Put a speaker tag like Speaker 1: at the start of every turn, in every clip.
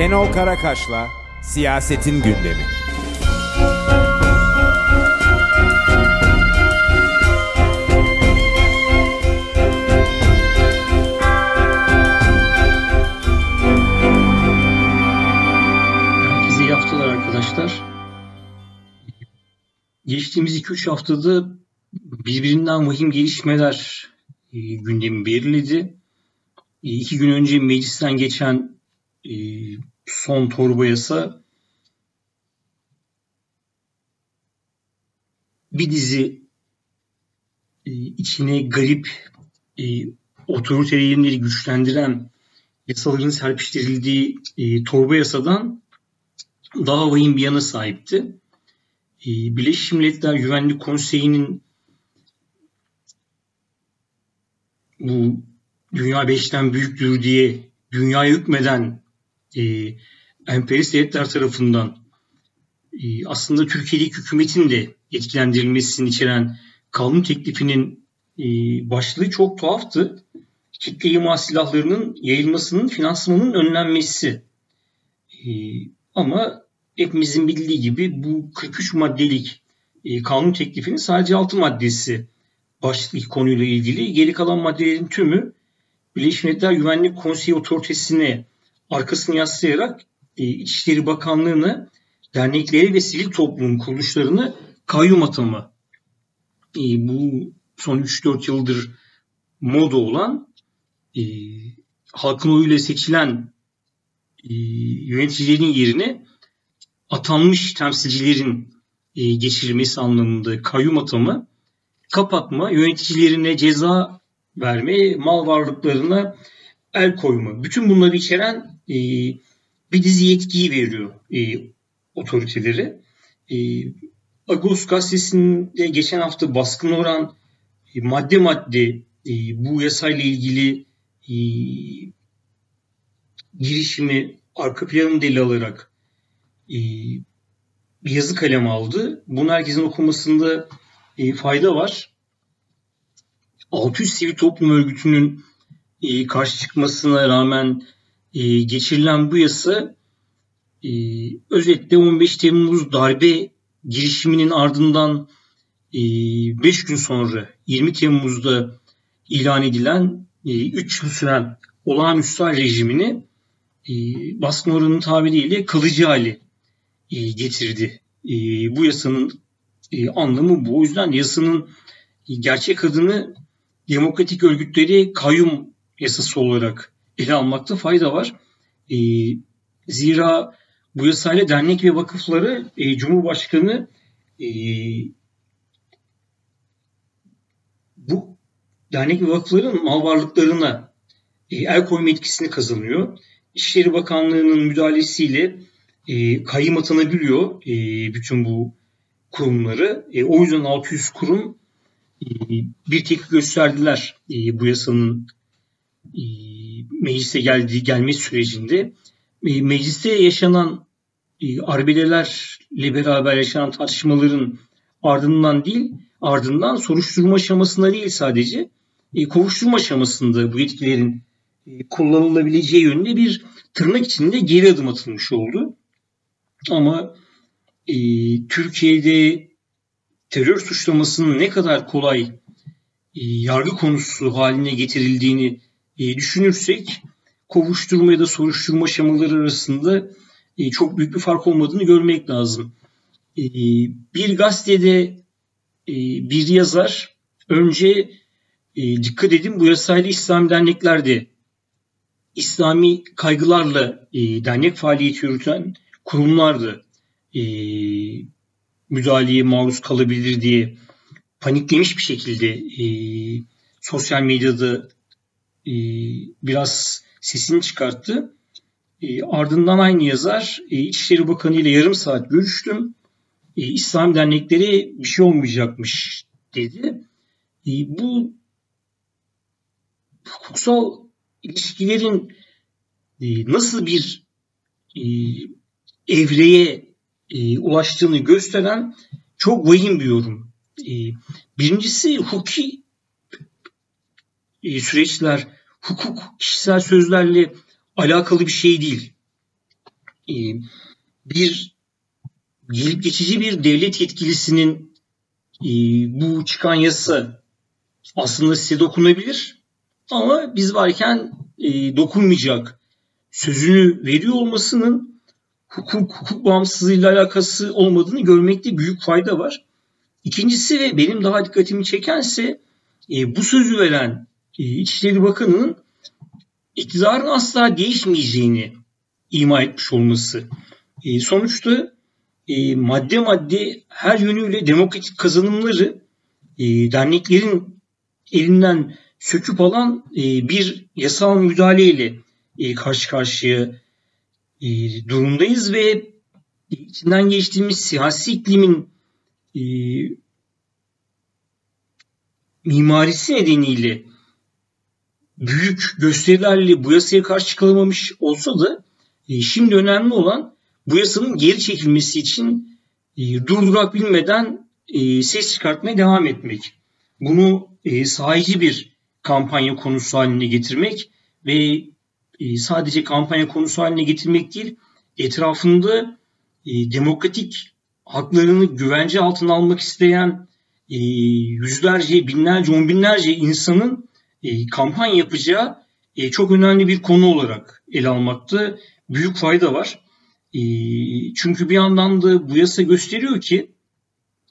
Speaker 1: Şenol Karakaş'la Siyasetin Gündemi.
Speaker 2: Herkese iyi haftalar arkadaşlar. Geçtiğimiz 2-3 haftada birbirinden vahim gelişmeler e, gündemi belirledi. E, iki gün önce meclisten geçen e, son torba yasa bir dizi e, içine garip e, otoriterleri güçlendiren yasaların serpiştirildiği e, torba yasadan daha vahim bir yana sahipti. E, Birleşmiş Milletler Güvenlik Konseyi'nin bu dünya beşten büyüktür diye dünyaya hükmeden e, emperyalist devletler tarafından e, aslında Türkiye'deki hükümetin de etkilendirilmesini içeren kanun teklifinin e, başlığı çok tuhaftı. Kitle imha silahlarının yayılmasının finansmanının önlenmesi. E, ama hepimizin bildiği gibi bu 43 maddelik e, kanun teklifinin sadece 6 maddesi başlıklı konuyla ilgili. Geri kalan maddelerin tümü Birleşmiş Milletler Güvenlik Konseyi otoritesine arkasını yaslayarak e, İçişleri Bakanlığı'nı dernekleri ve sivil toplum kuruluşlarını kayyum atama. E, bu son 3-4 yıldır moda olan e, halkın oyuyla seçilen e, yöneticilerin yerine atanmış temsilcilerin e, geçirilmesi anlamında kayyum atama, kapatma, yöneticilerine ceza verme, mal varlıklarına el koyma. Bütün bunları içeren e, bir dizi yetkiyi veriyor e, otoriteleri. E, Agos gazetesinde geçen hafta baskın oran e, madde madde e, bu yasayla ilgili e, girişimi arka planını deli alarak e, bir yazı kalem aldı. Bunu herkesin okumasında e, fayda var. 600 sivil toplum örgütünün e, karşı çıkmasına rağmen e, geçirilen bu yasa e, özetle 15 Temmuz darbe girişiminin ardından 5 gün sonra 20 Temmuz'da ilan edilen 3 yıl süren olağanüstü rejimini baskın oranın tabiriyle kalıcı hali getirdi. Bu yasanın anlamı bu. O yüzden yasanın gerçek adını demokratik örgütleri kayyum yasası olarak ele almakta fayda var. E, zira bu yasayla dernek ve vakıfları e, Cumhurbaşkanı e, bu dernek ve vakıfların mal varlıklarına e, el koyma etkisini kazanıyor. İçişleri Bakanlığı'nın müdahalesiyle e, kayyım atanabiliyor e, bütün bu kurumları. E, o yüzden 600 kurum e, bir tek gösterdiler e, bu yasanın meclise geldiği gelme sürecinde. E, mecliste yaşanan e, arbedelerle beraber yaşanan tartışmaların ardından değil, ardından soruşturma aşamasında değil sadece, e, kovuşturma aşamasında bu yetkilerin e, kullanılabileceği yönünde bir tırnak içinde geri adım atılmış oldu. Ama e, Türkiye'de terör suçlamasının ne kadar kolay e, yargı konusu haline getirildiğini e, düşünürsek kovuşturma ya da soruşturma aşamaları arasında e, çok büyük bir fark olmadığını görmek lazım. E, bir gazetede e, bir yazar önce e, dikkat edin bu yasayla İslam derneklerde İslami kaygılarla e, dernek faaliyeti yürüten kurumlardı e, müdahaleye maruz kalabilir diye paniklemiş bir şekilde e, sosyal medyada e, biraz sesini çıkarttı. E, ardından aynı yazar e, İçişleri Bakanı ile yarım saat görüştüm. E, İslam dernekleri bir şey olmayacakmış dedi. E, bu hukuksal ilişkilerin e, nasıl bir e, evreye e, ulaştığını gösteren çok vahim bir yorum. E, birincisi hukuki süreçler, hukuk kişisel sözlerle alakalı bir şey değil. e, bir gelip geçici bir devlet yetkilisinin e, bu çıkan yasa aslında size dokunabilir ama biz varken e, dokunmayacak sözünü veriyor olmasının hukuk, hukuk bağımsızlığıyla alakası olmadığını görmekte büyük fayda var. İkincisi ve benim daha dikkatimi çekense e, bu sözü veren e, İçişleri Bakanı'nın iktidarın asla değişmeyeceğini ima etmiş olması. E, sonuçta e, madde madde her yönüyle demokratik kazanımları e, derneklerin elinden söküp alan e, bir yasal müdahaleyle karşı karşıya durumdayız ve içinden geçtiğimiz siyasi iklimin mimarisi nedeniyle büyük gösterilerle bu yasaya karşı çıkılamamış olsa da e, şimdi önemli olan bu yasanın geri çekilmesi için e, durdurak bilmeden e, ses çıkartmaya devam etmek. Bunu e, sahici bir kampanya konusu haline getirmek ve e, sadece kampanya konusu haline getirmek değil, etrafında demokratik haklarını güvence altına almak isteyen yüzlerce, binlerce, on binlerce insanın e, kampanya yapacağı e, çok önemli bir konu olarak ele almakta büyük fayda var. E, çünkü bir yandan da bu yasa gösteriyor ki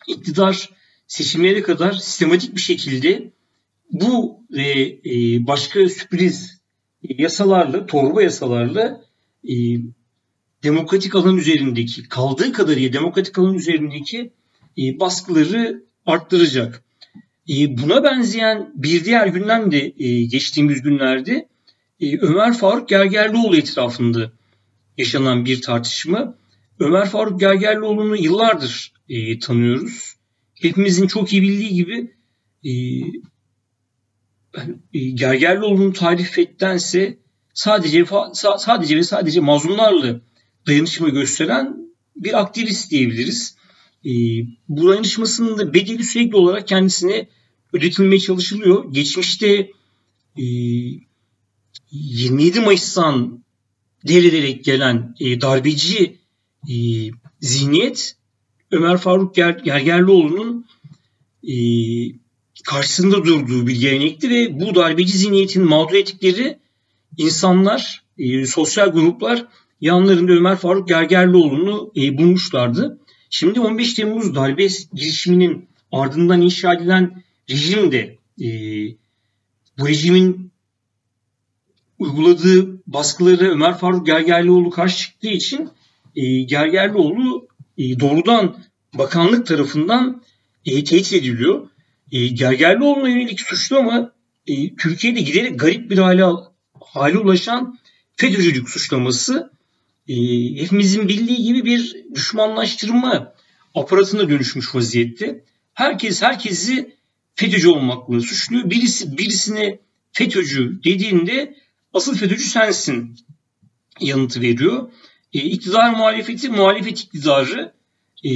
Speaker 2: iktidar seçimlere kadar sistematik bir şekilde bu ve e, başka sürpriz yasalarla, torba yasalarla e, demokratik alan üzerindeki, kaldığı kadarıyla demokratik alan üzerindeki e, baskıları arttıracak. E, buna benzeyen bir diğer gündem de e, geçtiğimiz günlerde e, Ömer Faruk Gergerlioğlu etrafında yaşanan bir tartışma. Ömer Faruk Gergerlioğlu'nu yıllardır tanıyoruz. Hepimizin çok iyi bildiği gibi Gergerlioğlu'nu tarif ettense sadece sadece ve sadece mazlumlarla dayanışma gösteren bir aktivist diyebiliriz. Bu dayanışmasının da bedeli sürekli olarak kendisine ödetilmeye çalışılıyor. Geçmişte e, 27 Mayıs'tan devrederek gelen e, darbeci e, zihniyet Ömer Faruk Ger Gergerlioğlu'nun e, karşısında durduğu bir gelenekti ve bu darbeci zihniyetin mağdur ettikleri insanlar, e, sosyal gruplar yanlarında Ömer Faruk Gergerlioğlu'nu e, bulmuşlardı. Şimdi 15 Temmuz darbe girişiminin ardından inşa edilen rejim de e, bu rejimin uyguladığı baskıları Ömer Faruk Gergerlioğlu karşı çıktığı için e, Gergerlioğlu e, doğrudan bakanlık tarafından e, tehdit ediliyor. E, Gergerlioğlu'na yönelik suçlu ama e, Türkiye'de giderek garip bir hale, hale ulaşan FETÖ'cülük suçlaması e, hepimizin bildiği gibi bir düşmanlaştırma aparatına dönüşmüş vaziyette. Herkes herkesi FETÖ'cü olmakla suçluyor. Birisi birisine FETÖ'cü dediğinde asıl FETÖ'cü sensin yanıtı veriyor. E, iktidar muhalefeti, muhalefet iktidarı e,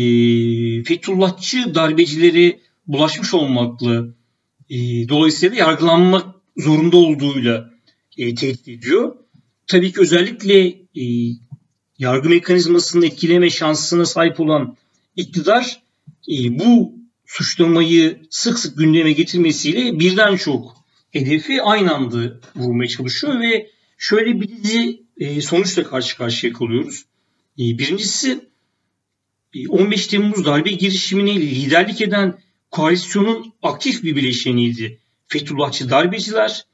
Speaker 2: Fethullahçı darbecileri bulaşmış olmakla e, dolayısıyla yargılanmak zorunda olduğuyla e, tehdit ediyor. Tabii ki özellikle e, yargı mekanizmasını etkileme şansına sahip olan iktidar e, bu suçlamayı sık sık gündeme getirmesiyle birden çok hedefi aynı anda vurmaya çalışıyor ve şöyle bir dizi e, sonuçla karşı karşıya kalıyoruz. E, birincisi 15 e, Temmuz darbe girişimine liderlik eden koalisyonun aktif bir bileşeniydi. Fethullahçı darbeciler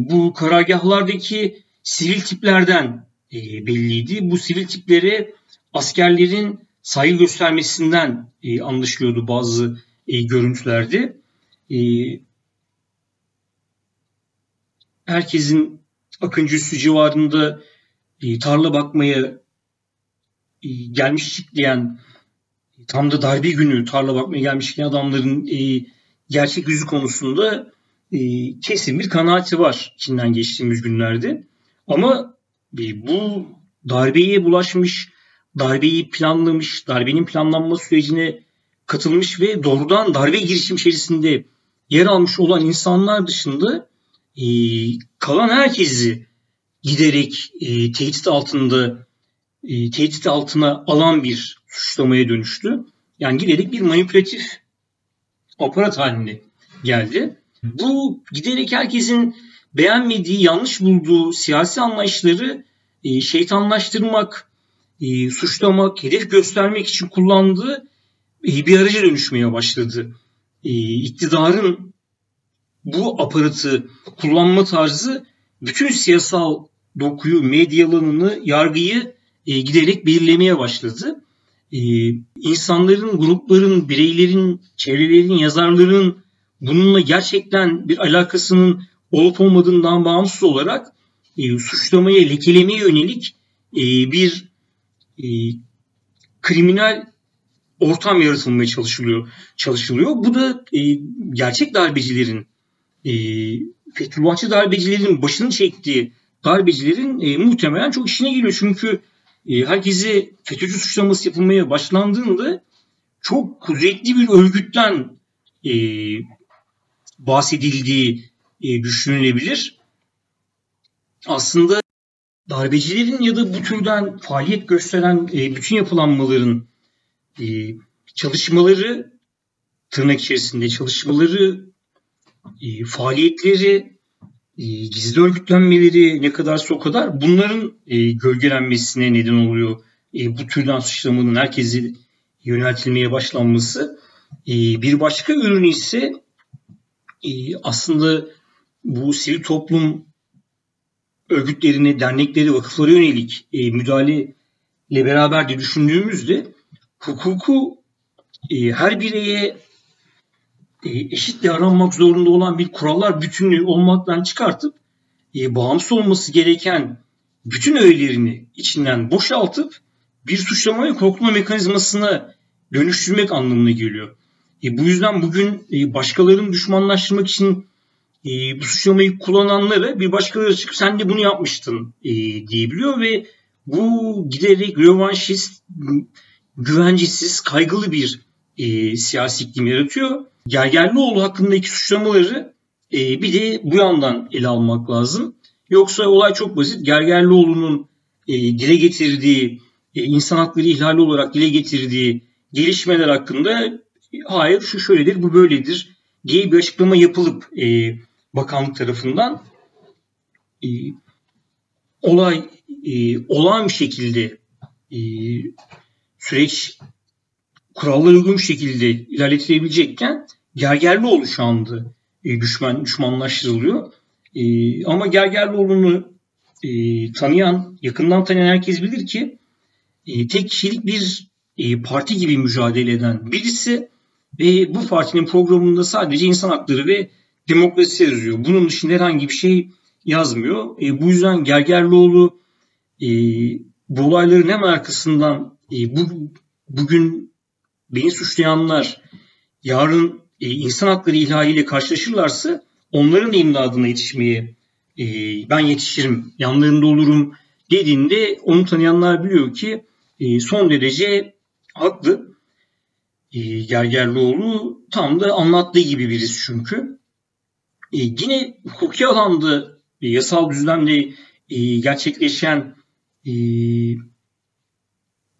Speaker 2: bu karargahlardaki sivil tiplerden belliydi. Bu sivil tiplere askerlerin saygı göstermesinden e, anlaşılıyordu bazı e, görüntülerde. E, herkesin Akıncı Üssü civarında e, tarla bakmaya e, gelmiş çıklayan tam da darbe günü tarla bakmaya gelmişken adamların e, gerçek yüzü konusunda e, kesin bir kanaati var Çin'den geçtiğimiz günlerde. Ama e, bu darbeye bulaşmış, darbeyi planlamış, darbenin planlanma sürecine katılmış ve doğrudan darbe girişim içerisinde yer almış olan insanlar dışında e, kalan herkesi giderek e, tehdit altında e, tehdit altına alan bir suçlamaya dönüştü. Yani giderek bir manipülatif aparat haline geldi. Bu giderek herkesin beğenmediği, yanlış bulduğu siyasi anlayışları e, şeytanlaştırmak, e, suçlamak, hedef göstermek için kullandığı e, bir araca dönüşmeye başladı. E, iktidarın bu aparatı kullanma tarzı bütün siyasal dokuyu, medya alanını, yargıyı e, giderek belirlemeye başladı. E, insanların, grupların, bireylerin, çevrelerin, yazarların bununla gerçekten bir alakasının olup olmadığından bağımsız olarak e, suçlamaya, lekelemeye yönelik e, bir e, kriminal ortam yaratılmaya çalışılıyor. çalışılıyor. Bu da e, gerçek darbecilerin, e, Fethullahçı darbecilerin başını çektiği darbecilerin e, muhtemelen çok işine geliyor. Çünkü e, herkese FETÖ'cü suçlaması yapılmaya başlandığında çok kudretli bir örgütten e, bahsedildiği e, düşünülebilir. Aslında darbecilerin ya da bu türden faaliyet gösteren e, bütün yapılanmaların e, çalışmaları tırnak içerisinde çalışmaları, e, faaliyetleri, e, gizli örgütlenmeleri ne kadarsa o kadar bunların e, gölgelenmesine neden oluyor. E, bu türden suçlamanın herkesi yöneltilmeye başlanması. E, bir başka ürünü ise e, aslında bu sivil toplum örgütlerine, dernekleri, vakıflara yönelik e, müdahaleyle beraber de düşündüğümüzde hukuku e, her bireye e, eşit davranmak zorunda olan bir kurallar bütünlüğü olmaktan çıkartıp e, bağımsız olması gereken bütün öğelerini içinden boşaltıp bir suçlama ve korkutma mekanizmasına dönüştürmek anlamına geliyor. E, bu yüzden bugün e, başkalarını düşmanlaştırmak için e, bu suçlamayı kullananlara bir başkaları çıkıp sen de bunu yapmıştın e, diyebiliyor ve bu giderek rövanşist, güvencesiz, kaygılı bir e, siyasi iklim yaratıyor. Gergerlioğlu hakkındaki suçlamaları e, bir de bu yandan ele almak lazım. Yoksa olay çok basit. Gergerlioğlu'nun e, dile getirdiği, e, insan hakları ihlali olarak dile getirdiği gelişmeler hakkında e, hayır şu şöyledir, bu böyledir diye bir açıklama yapılıp e, bakanlık tarafından e, olay e, olağan bir şekilde e, süreç kurallara uygun bir şekilde ilerletilebilecekken Gergerlioğlu şu anda e, düşman düşmanlaştırılıyor. E, ama Gergerlioğlu'nu e, tanıyan, yakından tanıyan herkes bilir ki e, tek kişilik bir e, parti gibi mücadele eden birisi ve bu partinin programında sadece insan hakları ve demokrasi yazıyor. Bunun dışında herhangi bir şey yazmıyor. E, bu yüzden Gergerlioğlu e, bu olayların hemen arkasından e, bu bugün beni suçlayanlar yarın e, insan hakları ihlaliyle karşılaşırlarsa onların imdadına yetişmeye e, ben yetişirim, yanlarında olurum dediğinde onu tanıyanlar biliyor ki e, son derece haklı. E, Gergerlioğlu tam da anlattığı gibi birisi çünkü. E, yine hukuki alanda e, yasal düzlemde e, gerçekleşen e,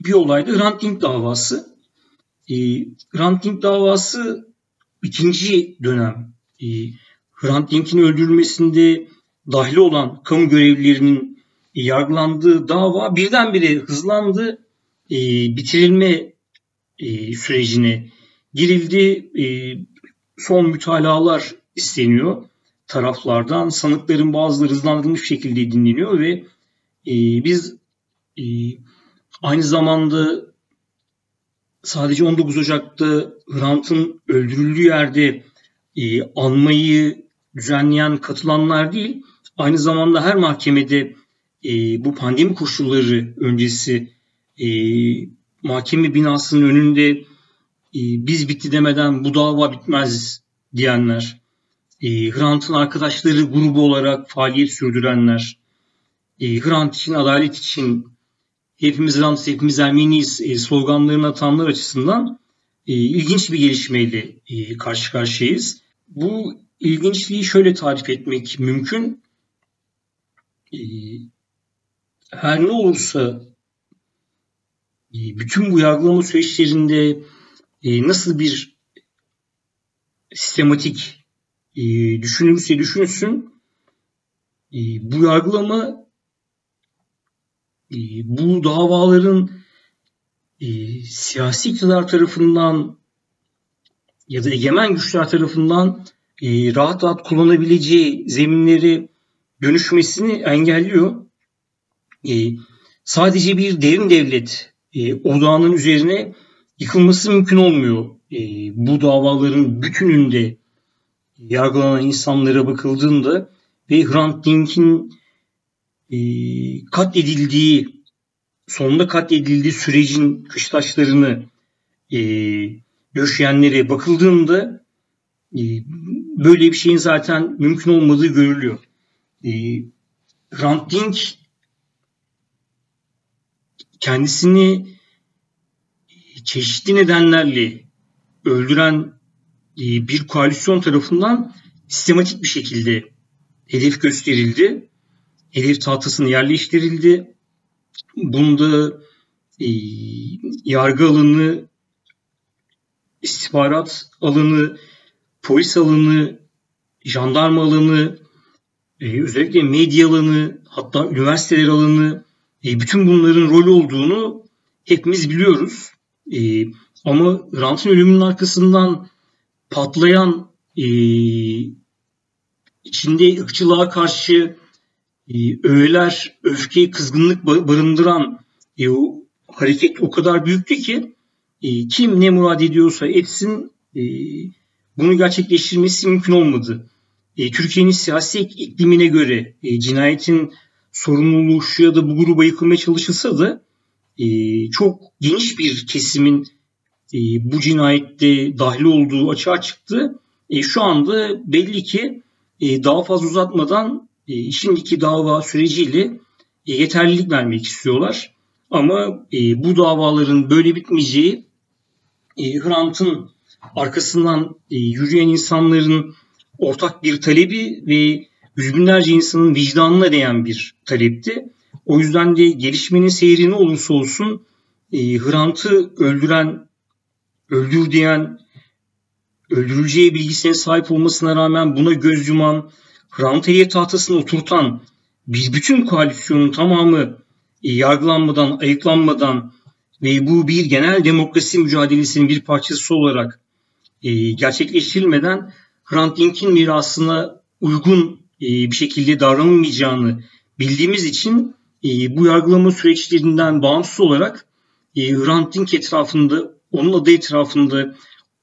Speaker 2: bir olayda Hrant Dink davası. E, Hrant Dink davası ikinci dönem e, Hrant Dink'in öldürülmesinde dahil olan kamu görevlilerinin yargılandığı dava birdenbire hızlandı. E, bitirilme e, sürecine girildi. E, son mütalalar isteniyor taraflardan. Sanıkların bazıları hızlandırılmış şekilde dinleniyor ve e, biz e, aynı zamanda sadece 19 Ocak'ta Hrant'ın öldürüldüğü yerde e, anmayı düzenleyen katılanlar değil, aynı zamanda her mahkemede e, bu pandemi koşulları öncesi e, mahkeme binasının önünde e, biz bitti demeden bu dava bitmez diyenler, e, Hrant'ın arkadaşları grubu olarak faaliyet sürdürenler, e, Hrant için, adalet için hepimiz Hrant'ız, hepimiz Ermeniyiz e, sloganlarını atanlar açısından e, ilginç bir gelişmeyle e, karşı karşıyayız. Bu ilginçliği şöyle tarif etmek mümkün. E, her ne olursa bütün bu yargılama süreçlerinde nasıl bir sistematik düşünülürse düşünsün bu yargılama bu davaların siyasi iktidar tarafından ya da egemen güçler tarafından rahat rahat kullanabileceği zeminleri dönüşmesini engelliyor. Sadece bir derin devlet odağının üzerine yıkılması mümkün olmuyor. Bu davaların bütününde yargılanan insanlara bakıldığında ve Hrant Dink'in e, katledildiği sonunda katledildiği sürecin kıştaşlarını e, döşeyenlere bakıldığında e, böyle bir şeyin zaten mümkün olmadığı görülüyor. E, Hrant Dink kendisini çeşitli nedenlerle öldüren bir koalisyon tarafından sistematik bir şekilde hedef gösterildi. Hedef tahtasına yerleştirildi. Bunda e, yargı alanı, istihbarat alanı, polis alanı, jandarma alanı, e, özellikle medya alanı, hatta üniversiteler alanı, e, bütün bunların rol olduğunu hepimiz biliyoruz. E, ama Rant'ın ölümünün arkasından patlayan e, içinde ırkçılığa karşı e, öğeler, öfke, kızgınlık barındıran e, o hareket o kadar büyüktü ki e, kim ne murad ediyorsa etsin e, bunu gerçekleştirmesi mümkün olmadı. E, Türkiye'nin siyasi iklimine göre e, cinayetin sorumluluğu şu ya da bu gruba yıkılmaya çalışılsa da e, çok geniş bir kesimin e, bu cinayette dahil olduğu açığa çıktı. E, şu anda belli ki e, daha fazla uzatmadan e, şimdiki dava süreciyle e, yeterlilik vermek istiyorlar. Ama e, bu davaların böyle bitmeyeceği e, Hrant'ın arkasından e, yürüyen insanların ortak bir talebi ve yüz binlerce insanın vicdanına değen bir talepti. O yüzden de gelişmenin seyri ne olursa olsun e, Hrant'ı öldüren, öldür diyen, öldürüleceği bilgisine sahip olmasına rağmen buna göz yuman, Hrant'ı tahtasına oturtan bir bütün koalisyonun tamamı e, yargılanmadan, ayıklanmadan ve bu bir genel demokrasi mücadelesinin bir parçası olarak e, gerçekleştirilmeden Hrant Dink'in mirasına uygun e, bir şekilde davranılmayacağını bildiğimiz için e, bu yargılama süreçlerinden bağımsız olarak e, Hrant Dink etrafında, onun adı etrafında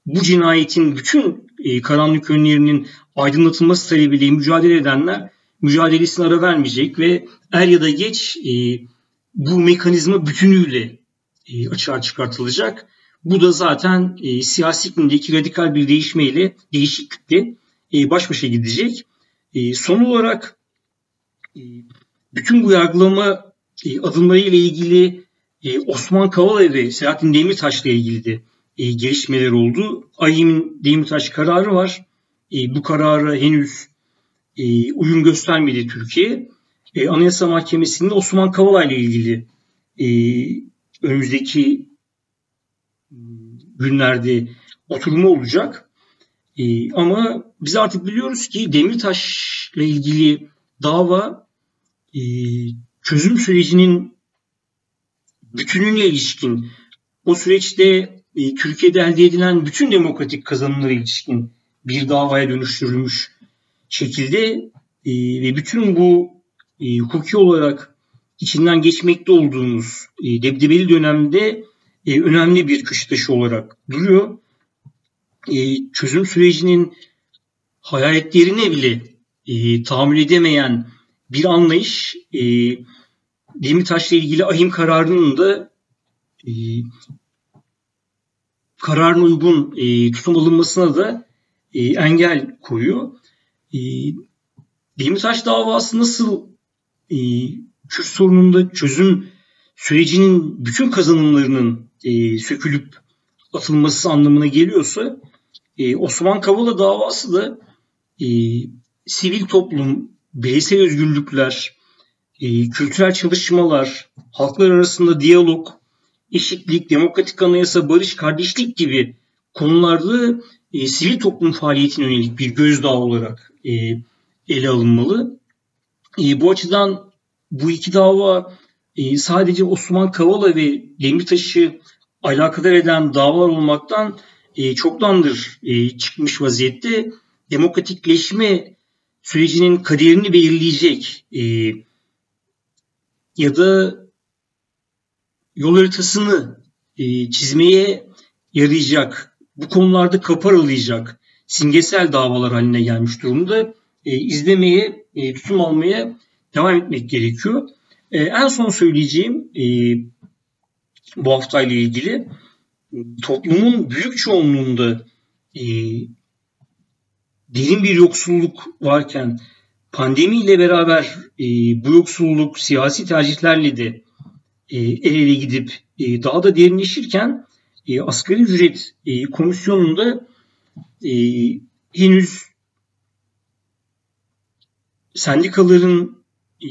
Speaker 2: bu cinayetin bütün e, karanlık yönlerinin aydınlatılması talebiyle mücadele edenler mücadelesine ara vermeyecek ve er ya da geç e, bu mekanizma bütünüyle e, açığa çıkartılacak. Bu da zaten e, siyasi iklimdeki radikal bir değişmeyle, değişiklikle e, baş başa gidecek. E, son olarak e, bütün bu yargılama e, adımları ile ilgili e, Osman Kavala ve Selahattin Demirtaş ile ilgili e, gelişmeler oldu. AYİM'in Demirtaş kararı var. E, bu karara henüz e, uyum göstermedi Türkiye. E, Anayasa Mahkemesi'nde Osman Kavala ile ilgili e, önümüzdeki günlerde oturumu olacak. E, ama biz artık biliyoruz ki Demirtaş ile ilgili dava e, çözüm sürecinin bütününe ilişkin o süreçte e, Türkiye'de elde edilen bütün demokratik kazanımlara ilişkin bir davaya dönüştürülmüş şekilde e, ve bütün bu e, hukuki olarak içinden geçmekte olduğumuz e, debdebeli dönemde e, önemli bir köşe taşı olarak duruyor. E, çözüm sürecinin hayaletlerine bile e, tahammül edemeyen bir anlayış e, Demirtaş'la ilgili ahim kararının da e, kararın uygun e, tutum alınmasına da e, engel koyuyor. E, Demirtaş davası nasıl e, Kürt sorununda çözüm sürecinin bütün kazanımlarının e, sökülüp atılması anlamına geliyorsa e, Osman Kavala davası da e, sivil toplum, bireysel özgürlükler, e, kültürel çalışmalar, halklar arasında diyalog, eşitlik, demokratik anayasa, barış, kardeşlik gibi konularda e, sivil toplum faaliyetine yönelik bir gözdağı olarak e, ele alınmalı. E, bu açıdan bu iki dava e, sadece Osman Kavala ve Demirtaş'ı alakadar eden davalar olmaktan e, çoktandır e, çıkmış vaziyette. Demokratikleşme sürecinin kaderini belirleyecek e, ya da yol haritasını e, çizmeye yarayacak, bu konularda kapı aralayacak simgesel davalar haline gelmiş durumda. E, izlemeye, e, tutum almaya devam etmek gerekiyor. E, en son söyleyeceğim e, bu haftayla ilgili toplumun büyük çoğunluğunda e, derin bir yoksulluk varken pandemiyle beraber e, bu yoksulluk siyasi tercihlerle de e, el ele gidip e, daha da derinleşirken e, asgari ücret e, komisyonunda e, henüz sendikaların e,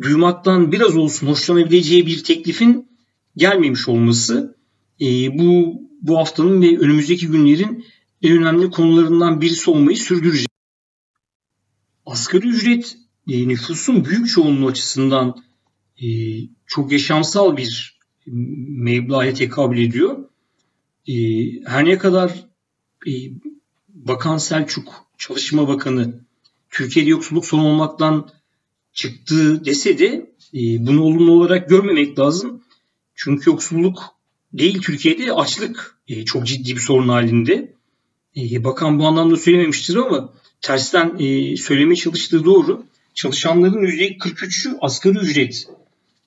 Speaker 2: duymaktan biraz olsun hoşlanabileceği bir teklifin gelmemiş olması e, bu bu haftanın ve önümüzdeki günlerin en önemli konularından birisi olmayı sürdürecek. Asgari ücret e, nüfusun büyük çoğunluğu açısından e, çok yaşamsal bir meblağa tekabül ediyor. E, her ne kadar e, Bakan Selçuk, Çalışma Bakanı Türkiye'de yoksulluk sorun olmaktan çıktı dese de e, bunu olumlu olarak görmemek lazım. Çünkü yoksulluk değil Türkiye'de açlık e, çok ciddi bir sorun halinde. E, bakan bu anlamda söylememiştir ama tersten e, söylemeye çalıştığı doğru. Çalışanların %43'ü asgari ücret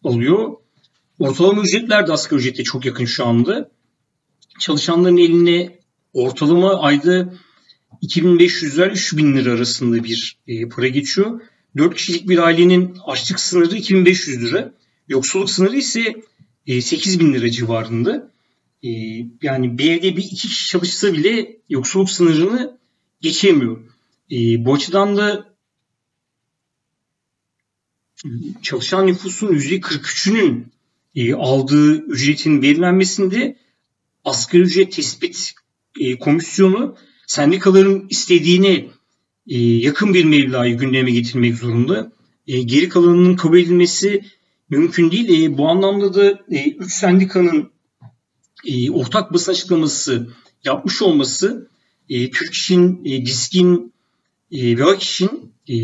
Speaker 2: alıyor. Ortalama ücretler de asgari ücrete çok yakın şu anda. Çalışanların eline ortalama ayda 2500 lira 3000 lira arasında bir e, para geçiyor. 4 kişilik bir ailenin açlık sınırı 2500 lira. Yoksulluk sınırı ise e, 8000 lira civarında. E, yani bir evde bir iki kişi çalışsa bile yoksulluk sınırını geçemiyor. E, bu açıdan da çalışan nüfusun %43'ünün e, aldığı ücretin belirlenmesinde asgari ücret tespit e, komisyonu sendikaların istediğine e, yakın bir mevlayı gündeme getirmek zorunda. E, geri kalanının kabul edilmesi mümkün değil. E, bu anlamda da e, üç sendikanın e, ortak basın açıklaması yapmış olması e, Türk İş'in, e, DİSK'in e, ve AKİŞ'in e,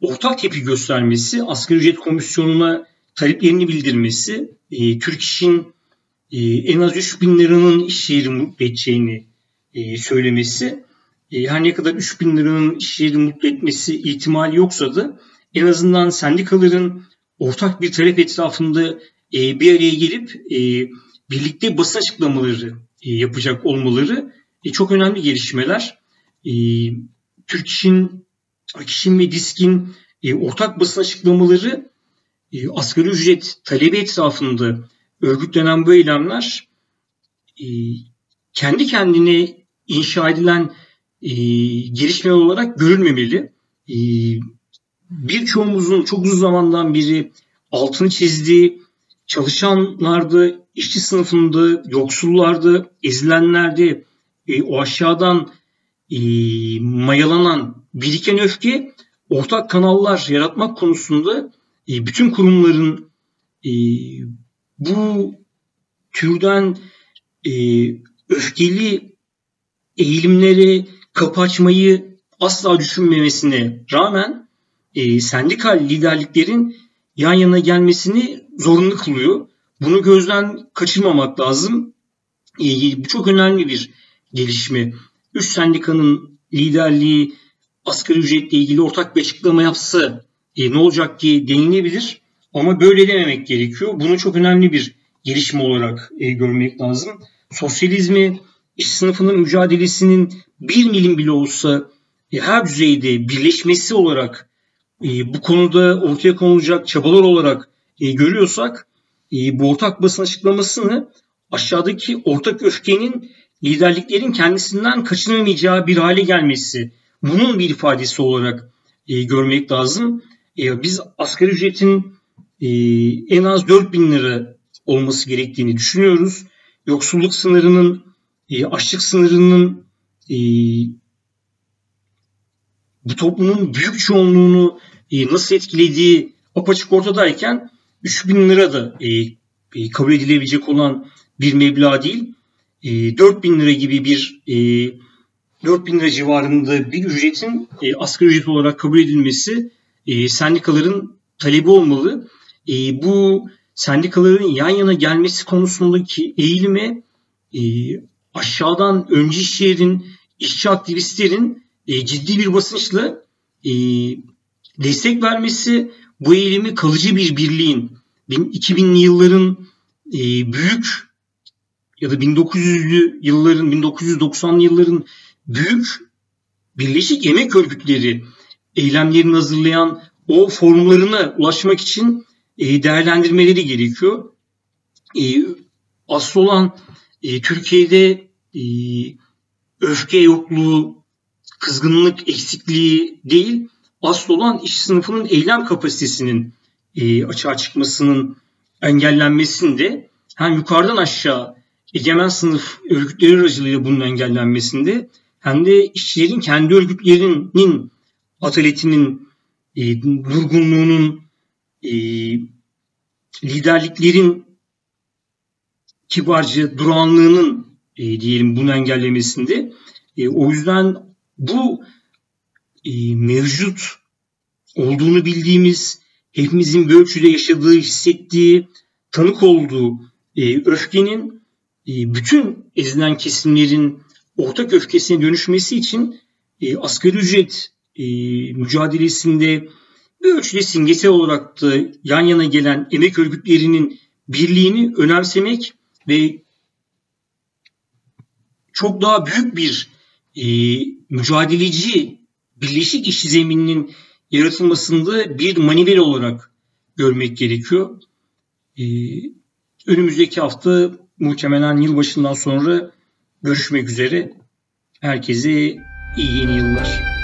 Speaker 2: ortak tepki göstermesi, asgari ücret komisyonuna taleplerini bildirmesi, e, Türk İş'in e, en az 3 bin liranın iş yeri mutlu edeceğini e, söylemesi, e, her ne kadar 3 bin liranın iş yeri mutlu etmesi ihtimali yoksa da en azından sendikaların ortak bir talep etrafında e, bir araya gelip e, birlikte basın açıklamaları e, yapacak olmaları e, çok önemli gelişmeler. E, Türk İş'in, Akiş'in ve Disk'in e, ortak basın açıklamaları e, asgari ücret talebi etrafında örgütlenen bu eylemler e, kendi kendine inşa edilen e, gelişme olarak görülmemeli. E, birçoğumuzun çok uzun zamandan beri altını çizdiği çalışanlarda, işçi sınıfında, yoksullarda, ezilenlerde e, o aşağıdan e, mayalanan biriken öfke ortak kanallar yaratmak konusunda e, bütün kurumların e, bu türden e, öfkeli eğilimleri kapı açmayı asla düşünmemesine rağmen e, sendikal liderliklerin yan yana gelmesini zorunlu kılıyor. Bunu gözden kaçırmamak lazım. E, bu çok önemli bir gelişme. Üç sendikanın liderliği asgari ücretle ilgili ortak bir açıklama yapsa e, ne olacak ki denilebilir. Ama böyle dememek gerekiyor. Bunu çok önemli bir gelişme olarak e, görmek lazım. Sosyalizmi, iş sınıfının mücadelesinin bir milim bile olsa e, her düzeyde birleşmesi olarak e, bu konuda ortaya konulacak çabalar olarak e, görüyorsak e, bu ortak basın açıklamasını aşağıdaki ortak öfkenin liderliklerin kendisinden kaçınamayacağı bir hale gelmesi bunun bir ifadesi olarak e, görmek lazım. E, biz asgari ücretin e, en az 4 bin lira olması gerektiğini düşünüyoruz. Yoksulluk sınırının, e, açlık sınırının e, bu toplumun büyük çoğunluğunu e, nasıl etkilediği apaçık ortadayken 3000 lira da e, e, kabul edilebilecek olan bir meblağ değil. E, 4000 lira gibi bir e, 4000 lira civarında bir ücretin e, asgari ücret olarak kabul edilmesi e, sendikaların talebi olmalı. E, bu sendikaların yan yana gelmesi konusundaki eğilime e, aşağıdan öncü işçilerin, işçi aktivistlerin e, ciddi bir basınçla e, destek vermesi bu eğilimi kalıcı bir birliğin 2000'li yılların e, büyük ya da 1900'lü yılların 1990'lı yılların büyük Birleşik Emek Örgütleri eylemlerini hazırlayan o formlarına ulaşmak için e, değerlendirmeleri gerekiyor. E, asıl olan e, Türkiye'de öfke yokluğu, kızgınlık eksikliği değil, asıl olan iş sınıfının eylem kapasitesinin açığa çıkmasının engellenmesinde hem yukarıdan aşağı egemen sınıf örgütleri aracılığıyla bunun engellenmesinde hem de işçilerin kendi örgütlerinin ataletinin e, durgunluğunun e, liderliklerin kibarca durağanlığının e, diyelim bunu engellemesinde e, o yüzden bu e, mevcut olduğunu bildiğimiz hepimizin bir ölçüde yaşadığı, hissettiği, tanık olduğu e, öfkenin bütün ezilen kesimlerin ortak öfkesine dönüşmesi için e, asgari ücret e, mücadelesinde bir ölçüde simgesel olarak da yan yana gelen emek örgütlerinin birliğini önemsemek ve çok daha büyük bir e, mücadeleci birleşik işçi zemininin yaratılmasında bir manivel olarak görmek gerekiyor. E, önümüzdeki hafta muhtemelen yılbaşından sonra görüşmek üzere. Herkese iyi yeni yıllar.